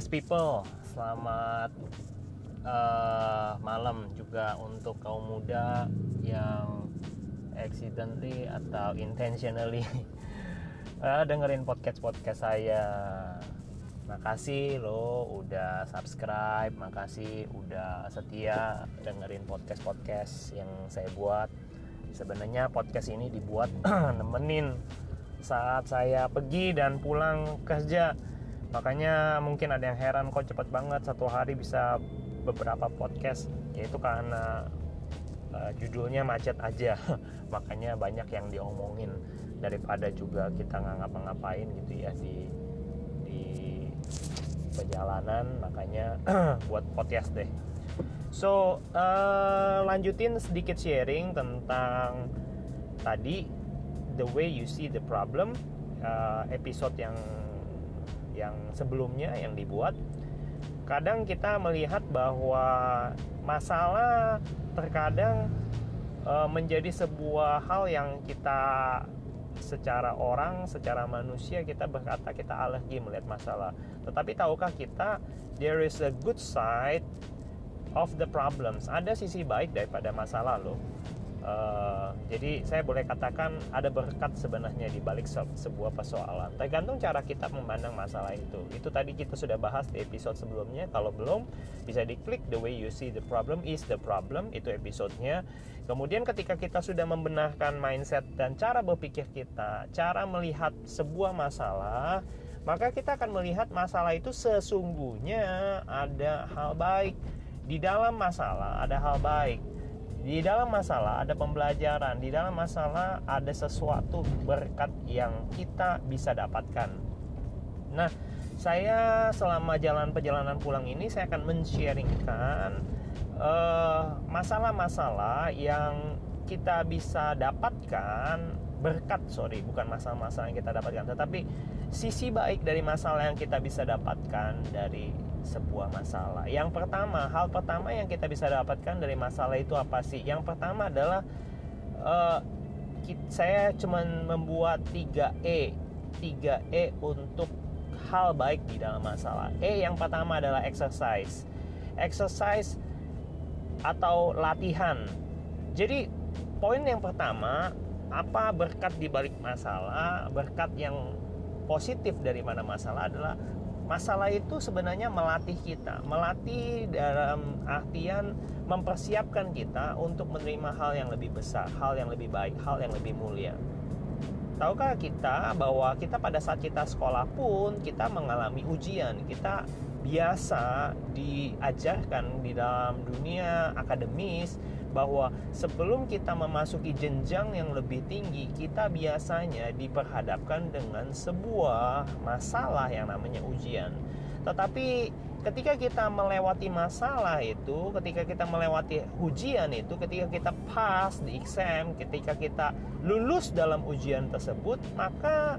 Bless people. Selamat uh, malam juga untuk kaum muda yang accidentally atau intentionally uh, dengerin podcast podcast saya. Makasih lo udah subscribe, makasih udah setia dengerin podcast podcast yang saya buat. Sebenarnya podcast ini dibuat nemenin saat saya pergi dan pulang kerja makanya mungkin ada yang heran kok cepat banget satu hari bisa beberapa podcast. Yaitu karena uh, judulnya macet aja. Makanya banyak yang diomongin daripada juga kita nggak ngapa-ngapain gitu ya di di perjalanan. Makanya buat podcast deh. So uh, lanjutin sedikit sharing tentang tadi the way you see the problem uh, episode yang yang sebelumnya yang dibuat kadang kita melihat bahwa masalah terkadang uh, menjadi sebuah hal yang kita secara orang, secara manusia kita berkata kita alergi melihat masalah. Tetapi tahukah kita there is a good side of the problems. Ada sisi baik daripada masalah loh. Uh, jadi saya boleh katakan ada berkat sebenarnya di balik se sebuah persoalan. Tergantung cara kita memandang masalah itu. Itu tadi kita sudah bahas di episode sebelumnya. Kalau belum bisa diklik the way you see the problem is the problem itu episodenya. Kemudian ketika kita sudah membenarkan mindset dan cara berpikir kita, cara melihat sebuah masalah, maka kita akan melihat masalah itu sesungguhnya ada hal baik. Di dalam masalah ada hal baik di dalam masalah ada pembelajaran, di dalam masalah ada sesuatu berkat yang kita bisa dapatkan. Nah, saya selama jalan perjalanan pulang ini saya akan men-sharingkan uh, masalah-masalah yang kita bisa dapatkan berkat sorry bukan masalah-masalah yang kita dapatkan tetapi sisi baik dari masalah yang kita bisa dapatkan dari sebuah masalah. Yang pertama, hal pertama yang kita bisa dapatkan dari masalah itu apa sih? Yang pertama adalah uh, saya cuman membuat 3E. 3E untuk hal baik di dalam masalah. E yang pertama adalah exercise. Exercise atau latihan. Jadi poin yang pertama, apa berkat di balik masalah? Berkat yang positif dari mana masalah adalah masalah itu sebenarnya melatih kita, melatih dalam artian mempersiapkan kita untuk menerima hal yang lebih besar, hal yang lebih baik, hal yang lebih mulia. Tahukah kita bahwa kita pada saat kita sekolah pun kita mengalami ujian, kita biasa diajarkan di dalam dunia akademis bahwa sebelum kita memasuki jenjang yang lebih tinggi, kita biasanya diperhadapkan dengan sebuah masalah yang namanya ujian. Tetapi ketika kita melewati masalah itu, ketika kita melewati ujian itu, ketika kita pass di exam, ketika kita lulus dalam ujian tersebut, maka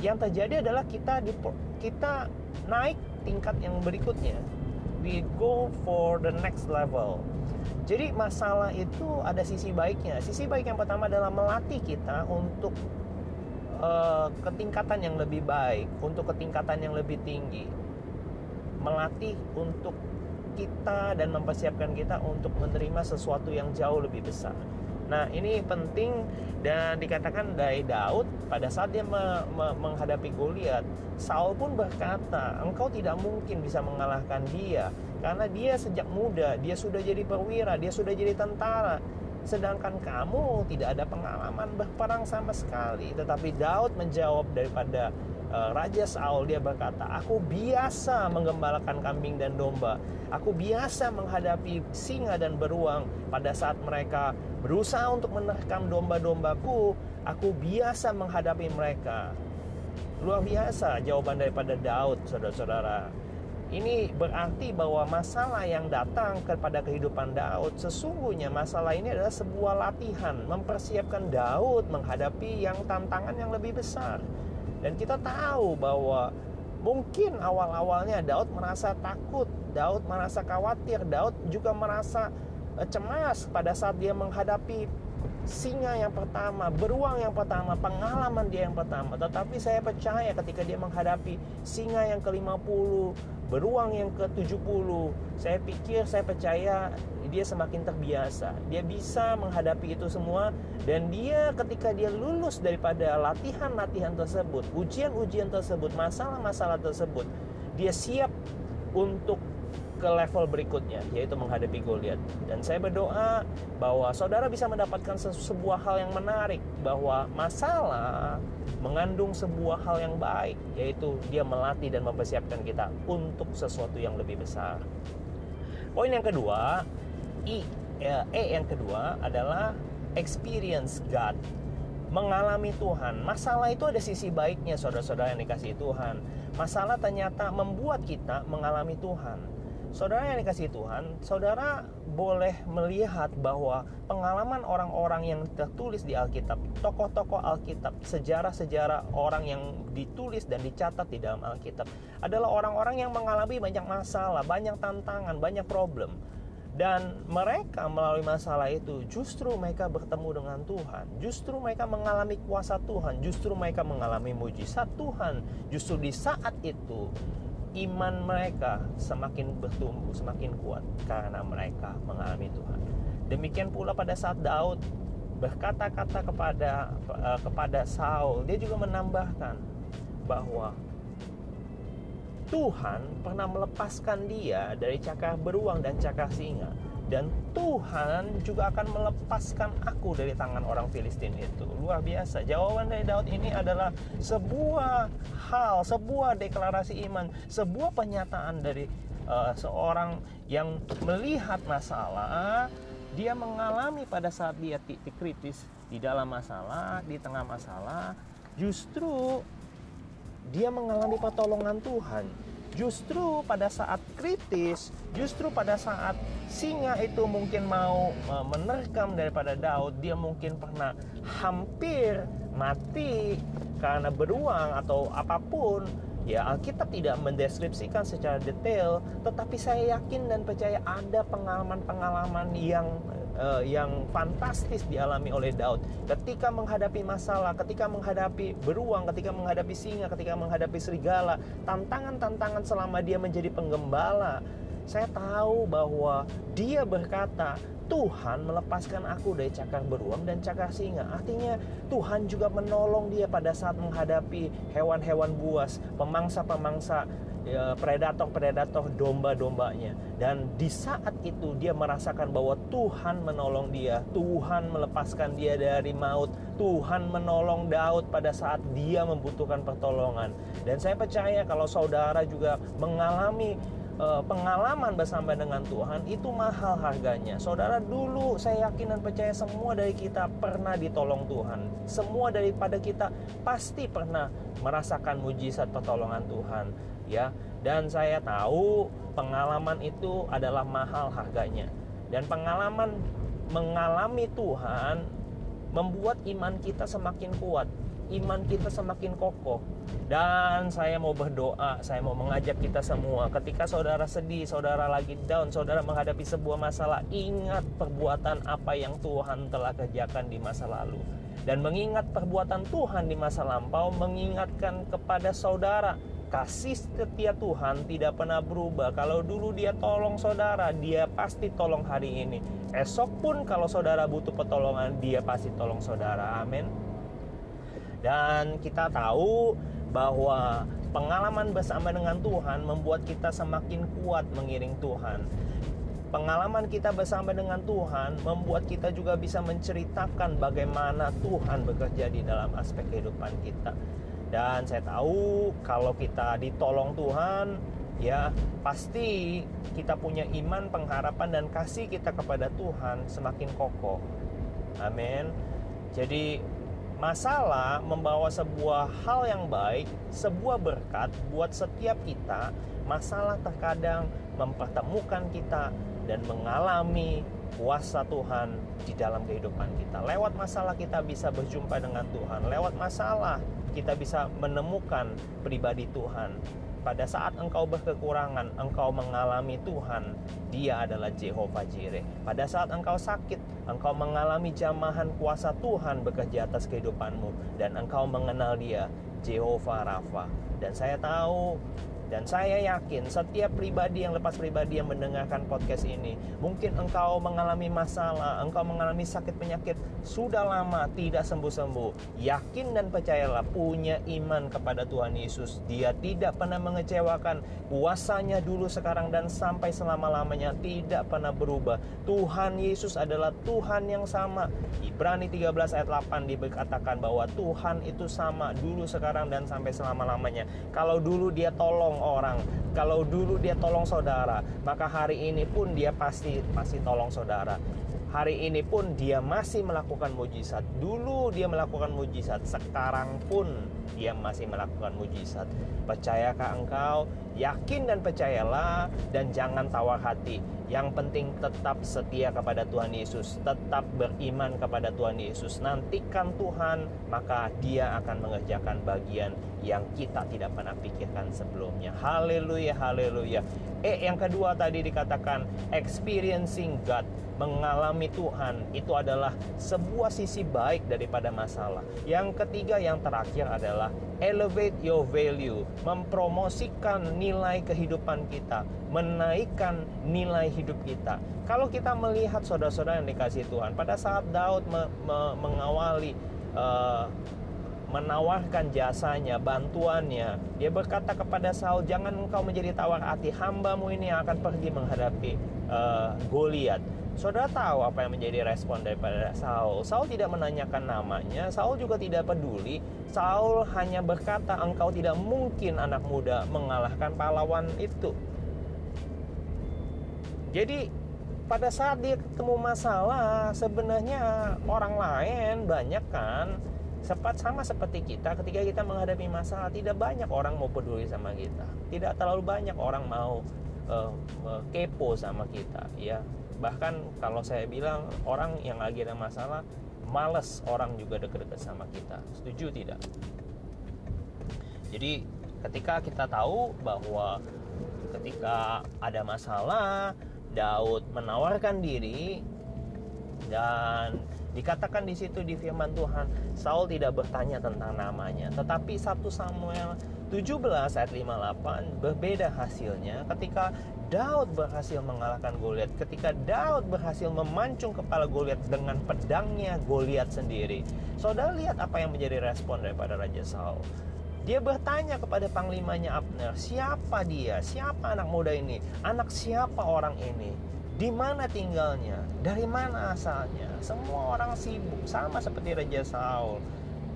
yang terjadi adalah kita di, kita naik tingkat yang berikutnya. We go for the next level jadi masalah itu ada sisi baiknya. Sisi baik yang pertama adalah melatih kita untuk uh, ketingkatan yang lebih baik, untuk ketingkatan yang lebih tinggi. Melatih untuk kita dan mempersiapkan kita untuk menerima sesuatu yang jauh lebih besar. Nah, ini penting dan dikatakan dari Daud pada saat dia me me menghadapi Goliat, Saul pun berkata, "Engkau tidak mungkin bisa mengalahkan dia." Karena dia sejak muda, dia sudah jadi perwira, dia sudah jadi tentara. Sedangkan kamu tidak ada pengalaman berperang sama sekali. Tetapi Daud menjawab daripada Raja Saul, dia berkata, Aku biasa menggembalakan kambing dan domba. Aku biasa menghadapi singa dan beruang pada saat mereka berusaha untuk menerkam domba-dombaku. Aku biasa menghadapi mereka. Luar biasa jawaban daripada Daud, saudara-saudara. Ini berarti bahwa masalah yang datang kepada kehidupan Daud sesungguhnya masalah ini adalah sebuah latihan mempersiapkan Daud menghadapi yang tantangan yang lebih besar. Dan kita tahu bahwa mungkin awal-awalnya Daud merasa takut, Daud merasa khawatir, Daud juga merasa eh, cemas pada saat dia menghadapi singa yang pertama, beruang yang pertama, pengalaman dia yang pertama. Tetapi saya percaya ketika dia menghadapi singa yang ke-50, beruang yang ke-70, saya pikir, saya percaya dia semakin terbiasa. Dia bisa menghadapi itu semua dan dia ketika dia lulus daripada latihan-latihan tersebut, ujian-ujian tersebut, masalah-masalah tersebut, dia siap untuk ke level berikutnya yaitu menghadapi Goliat. Dan saya berdoa bahwa saudara bisa mendapatkan sebuah hal yang menarik bahwa masalah mengandung sebuah hal yang baik yaitu dia melatih dan mempersiapkan kita untuk sesuatu yang lebih besar. Poin yang kedua, I ya, E yang kedua adalah experience God. Mengalami Tuhan. Masalah itu ada sisi baiknya saudara-saudara yang dikasih Tuhan. Masalah ternyata membuat kita mengalami Tuhan Saudara yang dikasih Tuhan, saudara boleh melihat bahwa pengalaman orang-orang yang tertulis di Alkitab, tokoh-tokoh Alkitab, sejarah-sejarah orang yang ditulis dan dicatat di dalam Alkitab adalah orang-orang yang mengalami banyak masalah, banyak tantangan, banyak problem. Dan mereka melalui masalah itu justru mereka bertemu dengan Tuhan, justru mereka mengalami kuasa Tuhan, justru mereka mengalami mujizat Tuhan. Justru di saat itu iman mereka semakin bertumbuh, semakin kuat karena mereka mengalami Tuhan. Demikian pula pada saat Daud berkata-kata kepada uh, kepada Saul, dia juga menambahkan bahwa Tuhan pernah melepaskan dia dari cakar beruang dan cakar singa dan Tuhan juga akan melepaskan aku dari tangan orang Filistin itu. Luar biasa. Jawaban dari Daud ini adalah sebuah hal, sebuah deklarasi iman, sebuah pernyataan dari uh, seorang yang melihat masalah, dia mengalami pada saat dia titik kritis di dalam masalah, di tengah masalah, justru dia mengalami pertolongan Tuhan justru pada saat kritis, justru pada saat singa itu mungkin mau e, menerkam daripada Daud, dia mungkin pernah hampir mati karena beruang atau apa pun. Ya, Alkitab tidak mendeskripsikan secara detail, tetapi saya yakin dan percaya ada pengalaman-pengalaman yang uh, yang fantastis dialami oleh Daud ketika menghadapi masalah, ketika menghadapi beruang, ketika menghadapi singa, ketika menghadapi serigala, tantangan-tantangan selama dia menjadi penggembala. Saya tahu bahwa dia berkata, Tuhan melepaskan aku dari cakar beruang dan cakar singa. Artinya Tuhan juga menolong dia pada saat menghadapi hewan-hewan buas, pemangsa-pemangsa predator-predator domba-dombanya dan di saat itu dia merasakan bahwa Tuhan menolong dia, Tuhan melepaskan dia dari maut, Tuhan menolong Daud pada saat dia membutuhkan pertolongan. Dan saya percaya kalau saudara juga mengalami uh, pengalaman bersama dengan Tuhan itu mahal harganya. Saudara dulu saya yakin dan percaya semua dari kita pernah ditolong Tuhan. Semua daripada kita pasti pernah merasakan mujizat pertolongan Tuhan ya dan saya tahu pengalaman itu adalah mahal harganya dan pengalaman mengalami Tuhan membuat iman kita semakin kuat iman kita semakin kokoh dan saya mau berdoa saya mau mengajak kita semua ketika saudara sedih saudara lagi down saudara menghadapi sebuah masalah ingat perbuatan apa yang Tuhan telah kerjakan di masa lalu dan mengingat perbuatan Tuhan di masa lampau mengingatkan kepada saudara kasih setia Tuhan tidak pernah berubah. Kalau dulu dia tolong saudara, dia pasti tolong hari ini. Esok pun kalau saudara butuh pertolongan, dia pasti tolong saudara. Amin. Dan kita tahu bahwa pengalaman bersama dengan Tuhan membuat kita semakin kuat mengiring Tuhan. Pengalaman kita bersama dengan Tuhan membuat kita juga bisa menceritakan bagaimana Tuhan bekerja di dalam aspek kehidupan kita. Dan saya tahu kalau kita ditolong Tuhan ya pasti kita punya iman pengharapan dan kasih kita kepada Tuhan semakin kokoh. Amin. Jadi masalah membawa sebuah hal yang baik sebuah berkat buat setiap kita masalah terkadang mempertemukan kita dan mengalami kuasa Tuhan di dalam kehidupan kita. Lewat masalah kita bisa berjumpa dengan Tuhan. Lewat masalah kita bisa menemukan pribadi Tuhan pada saat engkau berkekurangan, engkau mengalami Tuhan, Dia adalah Jehovah Jireh. Pada saat engkau sakit, engkau mengalami jamahan kuasa Tuhan bekerja atas kehidupanmu dan engkau mengenal Dia, Jehovah Rafa. Dan saya tahu dan saya yakin setiap pribadi yang lepas pribadi yang mendengarkan podcast ini, mungkin engkau mengalami masalah, engkau mengalami sakit penyakit sudah lama tidak sembuh-sembuh. Yakin dan percayalah punya iman kepada Tuhan Yesus. Dia tidak pernah mengecewakan. Kuasanya dulu, sekarang dan sampai selama-lamanya tidak pernah berubah. Tuhan Yesus adalah Tuhan yang sama. Ibrani 13 ayat 8 dikatakan bahwa Tuhan itu sama dulu, sekarang dan sampai selama-lamanya. Kalau dulu dia tolong orang. Kalau dulu dia tolong saudara, maka hari ini pun dia pasti pasti tolong saudara. Hari ini pun dia masih melakukan mujizat. Dulu dia melakukan mujizat, sekarang pun dia masih melakukan mujizat. Percayakah engkau? Yakin dan percayalah dan jangan tawar hati. Yang penting tetap setia kepada Tuhan Yesus, tetap beriman kepada Tuhan Yesus. Nantikan Tuhan, maka Dia akan mengerjakan bagian yang kita tidak pernah pikirkan sebelumnya. Haleluya, haleluya. Eh, yang kedua tadi dikatakan experiencing God, mengalami Tuhan itu adalah sebuah sisi baik daripada masalah. Yang ketiga, yang terakhir adalah elevate your value, mempromosikan nilai kehidupan kita, menaikkan nilai hidup kita. Kalau kita melihat saudara-saudara yang dikasih Tuhan, pada saat Daud me me mengawali uh, menawarkan jasanya, bantuannya. Dia berkata kepada Saul, "Jangan engkau menjadi tawar hati, hambamu ini akan pergi menghadapi uh, Goliat." Saudara tahu apa yang menjadi respon daripada Saul? Saul tidak menanyakan namanya, Saul juga tidak peduli. Saul hanya berkata, "Engkau tidak mungkin anak muda mengalahkan pahlawan itu." Jadi pada saat dia ketemu masalah, sebenarnya orang lain banyak kan Sepat sama seperti kita ketika kita menghadapi masalah tidak banyak orang mau peduli sama kita. Tidak terlalu banyak orang mau uh, uh, kepo sama kita ya. Bahkan kalau saya bilang orang yang lagi ada masalah males orang juga deket-deket sama kita. Setuju tidak? Jadi ketika kita tahu bahwa ketika ada masalah Daud menawarkan diri dan Dikatakan di situ di firman Tuhan, Saul tidak bertanya tentang namanya, tetapi 1 Samuel 17 ayat 58 berbeda hasilnya ketika Daud berhasil mengalahkan Goliat, ketika Daud berhasil memancung kepala Goliat dengan pedangnya Goliat sendiri. Saudara lihat apa yang menjadi respon daripada Raja Saul. Dia bertanya kepada panglimanya Abner, siapa dia? Siapa anak muda ini? Anak siapa orang ini? di mana tinggalnya, dari mana asalnya. Semua orang sibuk, sama seperti Raja Saul.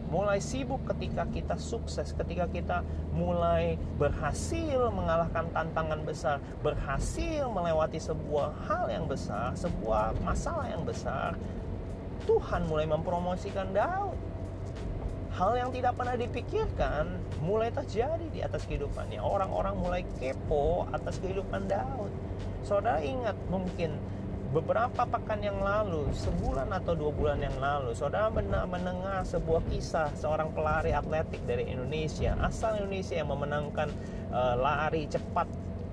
Mulai sibuk ketika kita sukses, ketika kita mulai berhasil mengalahkan tantangan besar, berhasil melewati sebuah hal yang besar, sebuah masalah yang besar. Tuhan mulai mempromosikan Daud. Hal yang tidak pernah dipikirkan mulai terjadi di atas kehidupannya. Orang-orang mulai kepo atas kehidupan Daud Saudara ingat mungkin beberapa pekan yang lalu, sebulan atau dua bulan yang lalu, saudara mendengar sebuah kisah seorang pelari atletik dari Indonesia, asal Indonesia yang memenangkan uh, lari cepat,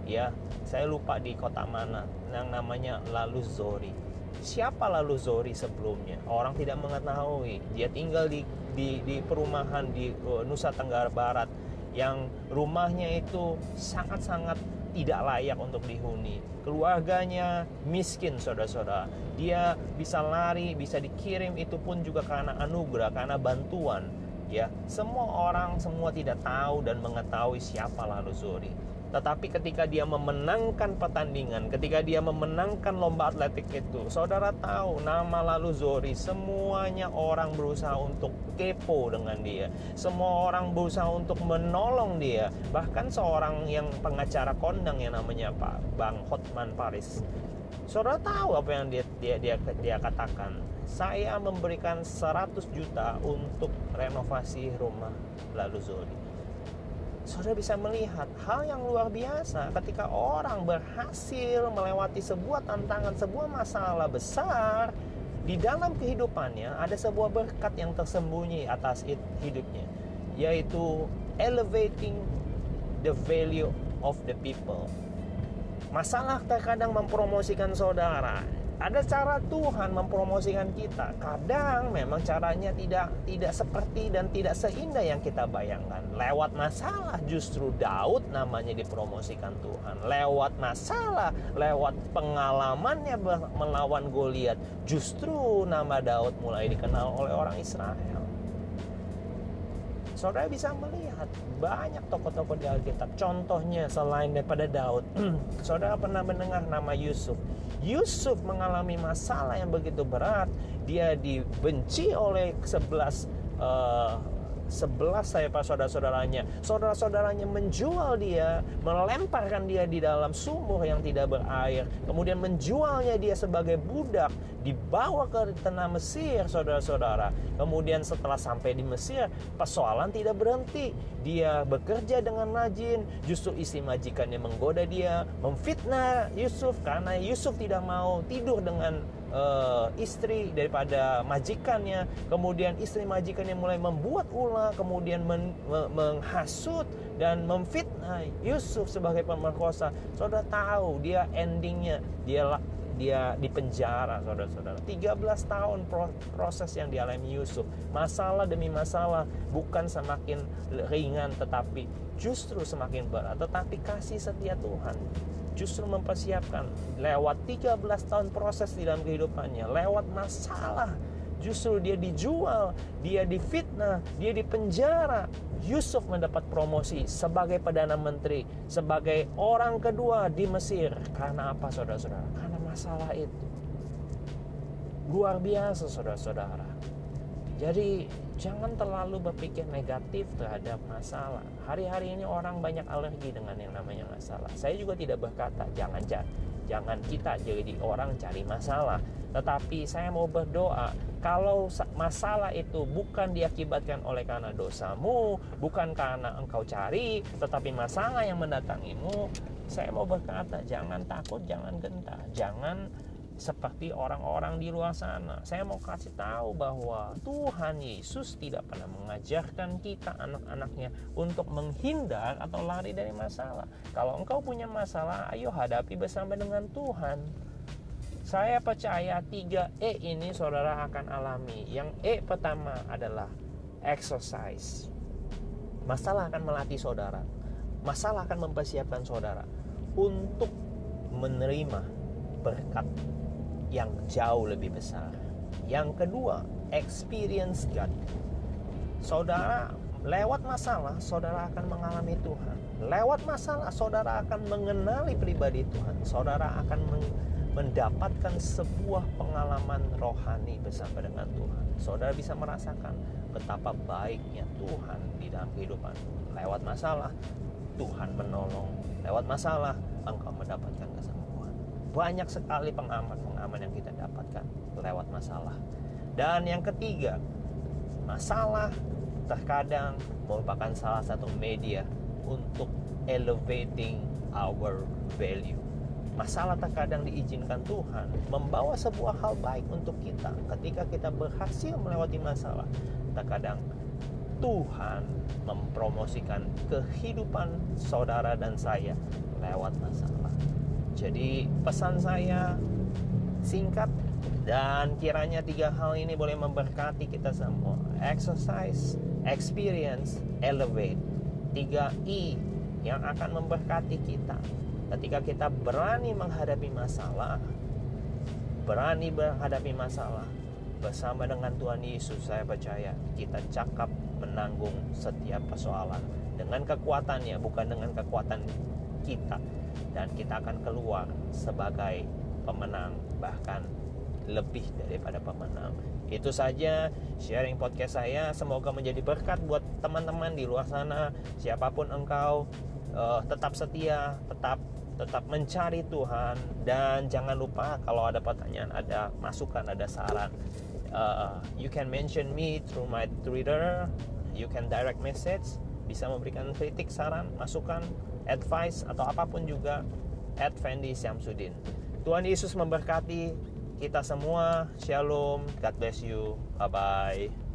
ya. Saya lupa di kota mana, yang namanya Lalu Zori. Siapa Lalu Zori sebelumnya? Orang tidak mengetahui. Dia tinggal di di, di perumahan di uh, Nusa Tenggara Barat yang rumahnya itu sangat-sangat tidak layak untuk dihuni. Keluarganya miskin, saudara-saudara. Dia bisa lari, bisa dikirim itu pun juga karena anugerah, karena bantuan. Ya, semua orang semua tidak tahu dan mengetahui siapa lalu Zuri. Tetapi ketika dia memenangkan pertandingan, ketika dia memenangkan lomba atletik itu, saudara tahu nama lalu Zori, semuanya orang berusaha untuk kepo dengan dia. Semua orang berusaha untuk menolong dia. Bahkan seorang yang pengacara kondang yang namanya Pak Bang Hotman Paris. Saudara tahu apa yang dia dia dia, dia katakan? Saya memberikan 100 juta untuk renovasi rumah lalu Zori saudara bisa melihat hal yang luar biasa ketika orang berhasil melewati sebuah tantangan, sebuah masalah besar di dalam kehidupannya ada sebuah berkat yang tersembunyi atas hidupnya yaitu elevating the value of the people. Masalah terkadang mempromosikan saudara ada cara Tuhan mempromosikan kita. Kadang memang caranya tidak tidak seperti dan tidak seindah yang kita bayangkan. Lewat masalah justru Daud namanya dipromosikan Tuhan. Lewat masalah, lewat pengalamannya melawan Goliat, justru nama Daud mulai dikenal oleh orang Israel. Saudara bisa melihat banyak tokoh-tokoh di Alkitab. Contohnya selain daripada Daud, saudara pernah mendengar nama Yusuf. Yusuf mengalami masalah yang begitu berat. Dia dibenci oleh sebelas uh, sebelas saya pak saudara-saudaranya. Saudara-saudaranya menjual dia melemparkan dia di dalam sumur yang tidak berair. Kemudian menjualnya dia sebagai budak dibawa ke tanah Mesir saudara-saudara. Kemudian setelah sampai di Mesir persoalan tidak berhenti. Dia bekerja dengan rajin. Justru istri majikannya menggoda dia memfitnah Yusuf karena Yusuf tidak mau tidur dengan uh, istri daripada majikannya. Kemudian istri majikannya mulai membuat ulah kemudian men, me, menghasut dan memfitnah Yusuf sebagai pemerkosa. Saudara tahu dia endingnya dia dia di penjara saudara-saudara. 13 tahun proses yang dialami Yusuf. Masalah demi masalah bukan semakin ringan tetapi justru semakin berat. Tetapi kasih setia Tuhan justru mempersiapkan lewat 13 tahun proses di dalam kehidupannya lewat masalah justru dia dijual dia difitnah dia dipenjara. Yusuf mendapat promosi sebagai perdana menteri sebagai orang kedua di Mesir. Karena apa saudara-saudara? Karena masalah itu. Luar biasa saudara-saudara jadi jangan terlalu berpikir negatif terhadap masalah. Hari-hari ini orang banyak alergi dengan yang namanya masalah. Saya juga tidak berkata jangan jangan kita jadi orang cari masalah. Tetapi saya mau berdoa kalau masalah itu bukan diakibatkan oleh karena dosamu, bukan karena engkau cari, tetapi masalah yang mendatangimu, saya mau berkata jangan takut, jangan gentar, jangan seperti orang-orang di luar sana. Saya mau kasih tahu bahwa Tuhan Yesus tidak pernah mengajarkan kita anak-anaknya untuk menghindar atau lari dari masalah. Kalau engkau punya masalah, ayo hadapi bersama dengan Tuhan. Saya percaya 3E ini saudara akan alami. Yang E pertama adalah exercise. Masalah akan melatih saudara. Masalah akan mempersiapkan saudara untuk menerima berkat yang jauh lebih besar. Yang kedua, experience God. Saudara lewat masalah, saudara akan mengalami Tuhan. Lewat masalah, saudara akan mengenali pribadi Tuhan. Saudara akan mendapatkan sebuah pengalaman rohani bersama dengan Tuhan. Saudara bisa merasakan betapa baiknya Tuhan di dalam kehidupan. Lewat masalah, Tuhan menolong. Lewat masalah, engkau mendapatkan kesembuhan. Banyak sekali pengaman-pengaman yang kita dapatkan lewat masalah. Dan yang ketiga, masalah terkadang merupakan salah satu media untuk elevating our value. Masalah terkadang diizinkan Tuhan membawa sebuah hal baik untuk kita. Ketika kita berhasil melewati masalah, terkadang Tuhan mempromosikan kehidupan saudara dan saya lewat masalah. Jadi pesan saya singkat dan kiranya tiga hal ini boleh memberkati kita semua. Exercise, experience, elevate. Tiga I yang akan memberkati kita ketika kita berani menghadapi masalah, berani menghadapi masalah bersama dengan Tuhan Yesus. Saya percaya kita cakap menanggung setiap persoalan dengan kekuatannya, bukan dengan kekuatan kita dan kita akan keluar sebagai pemenang bahkan lebih daripada pemenang. Itu saja sharing podcast saya. Semoga menjadi berkat buat teman-teman di luar sana. Siapa pun engkau, uh, tetap setia, tetap tetap mencari Tuhan dan jangan lupa kalau ada pertanyaan, ada masukan, ada saran, uh, you can mention me through my Twitter. You can direct message, bisa memberikan kritik, saran, masukan advice atau apa pun juga at Fendi Syamsuddin. Tuhan Yesus memberkati kita semua. Shalom. God bless you. Bye bye.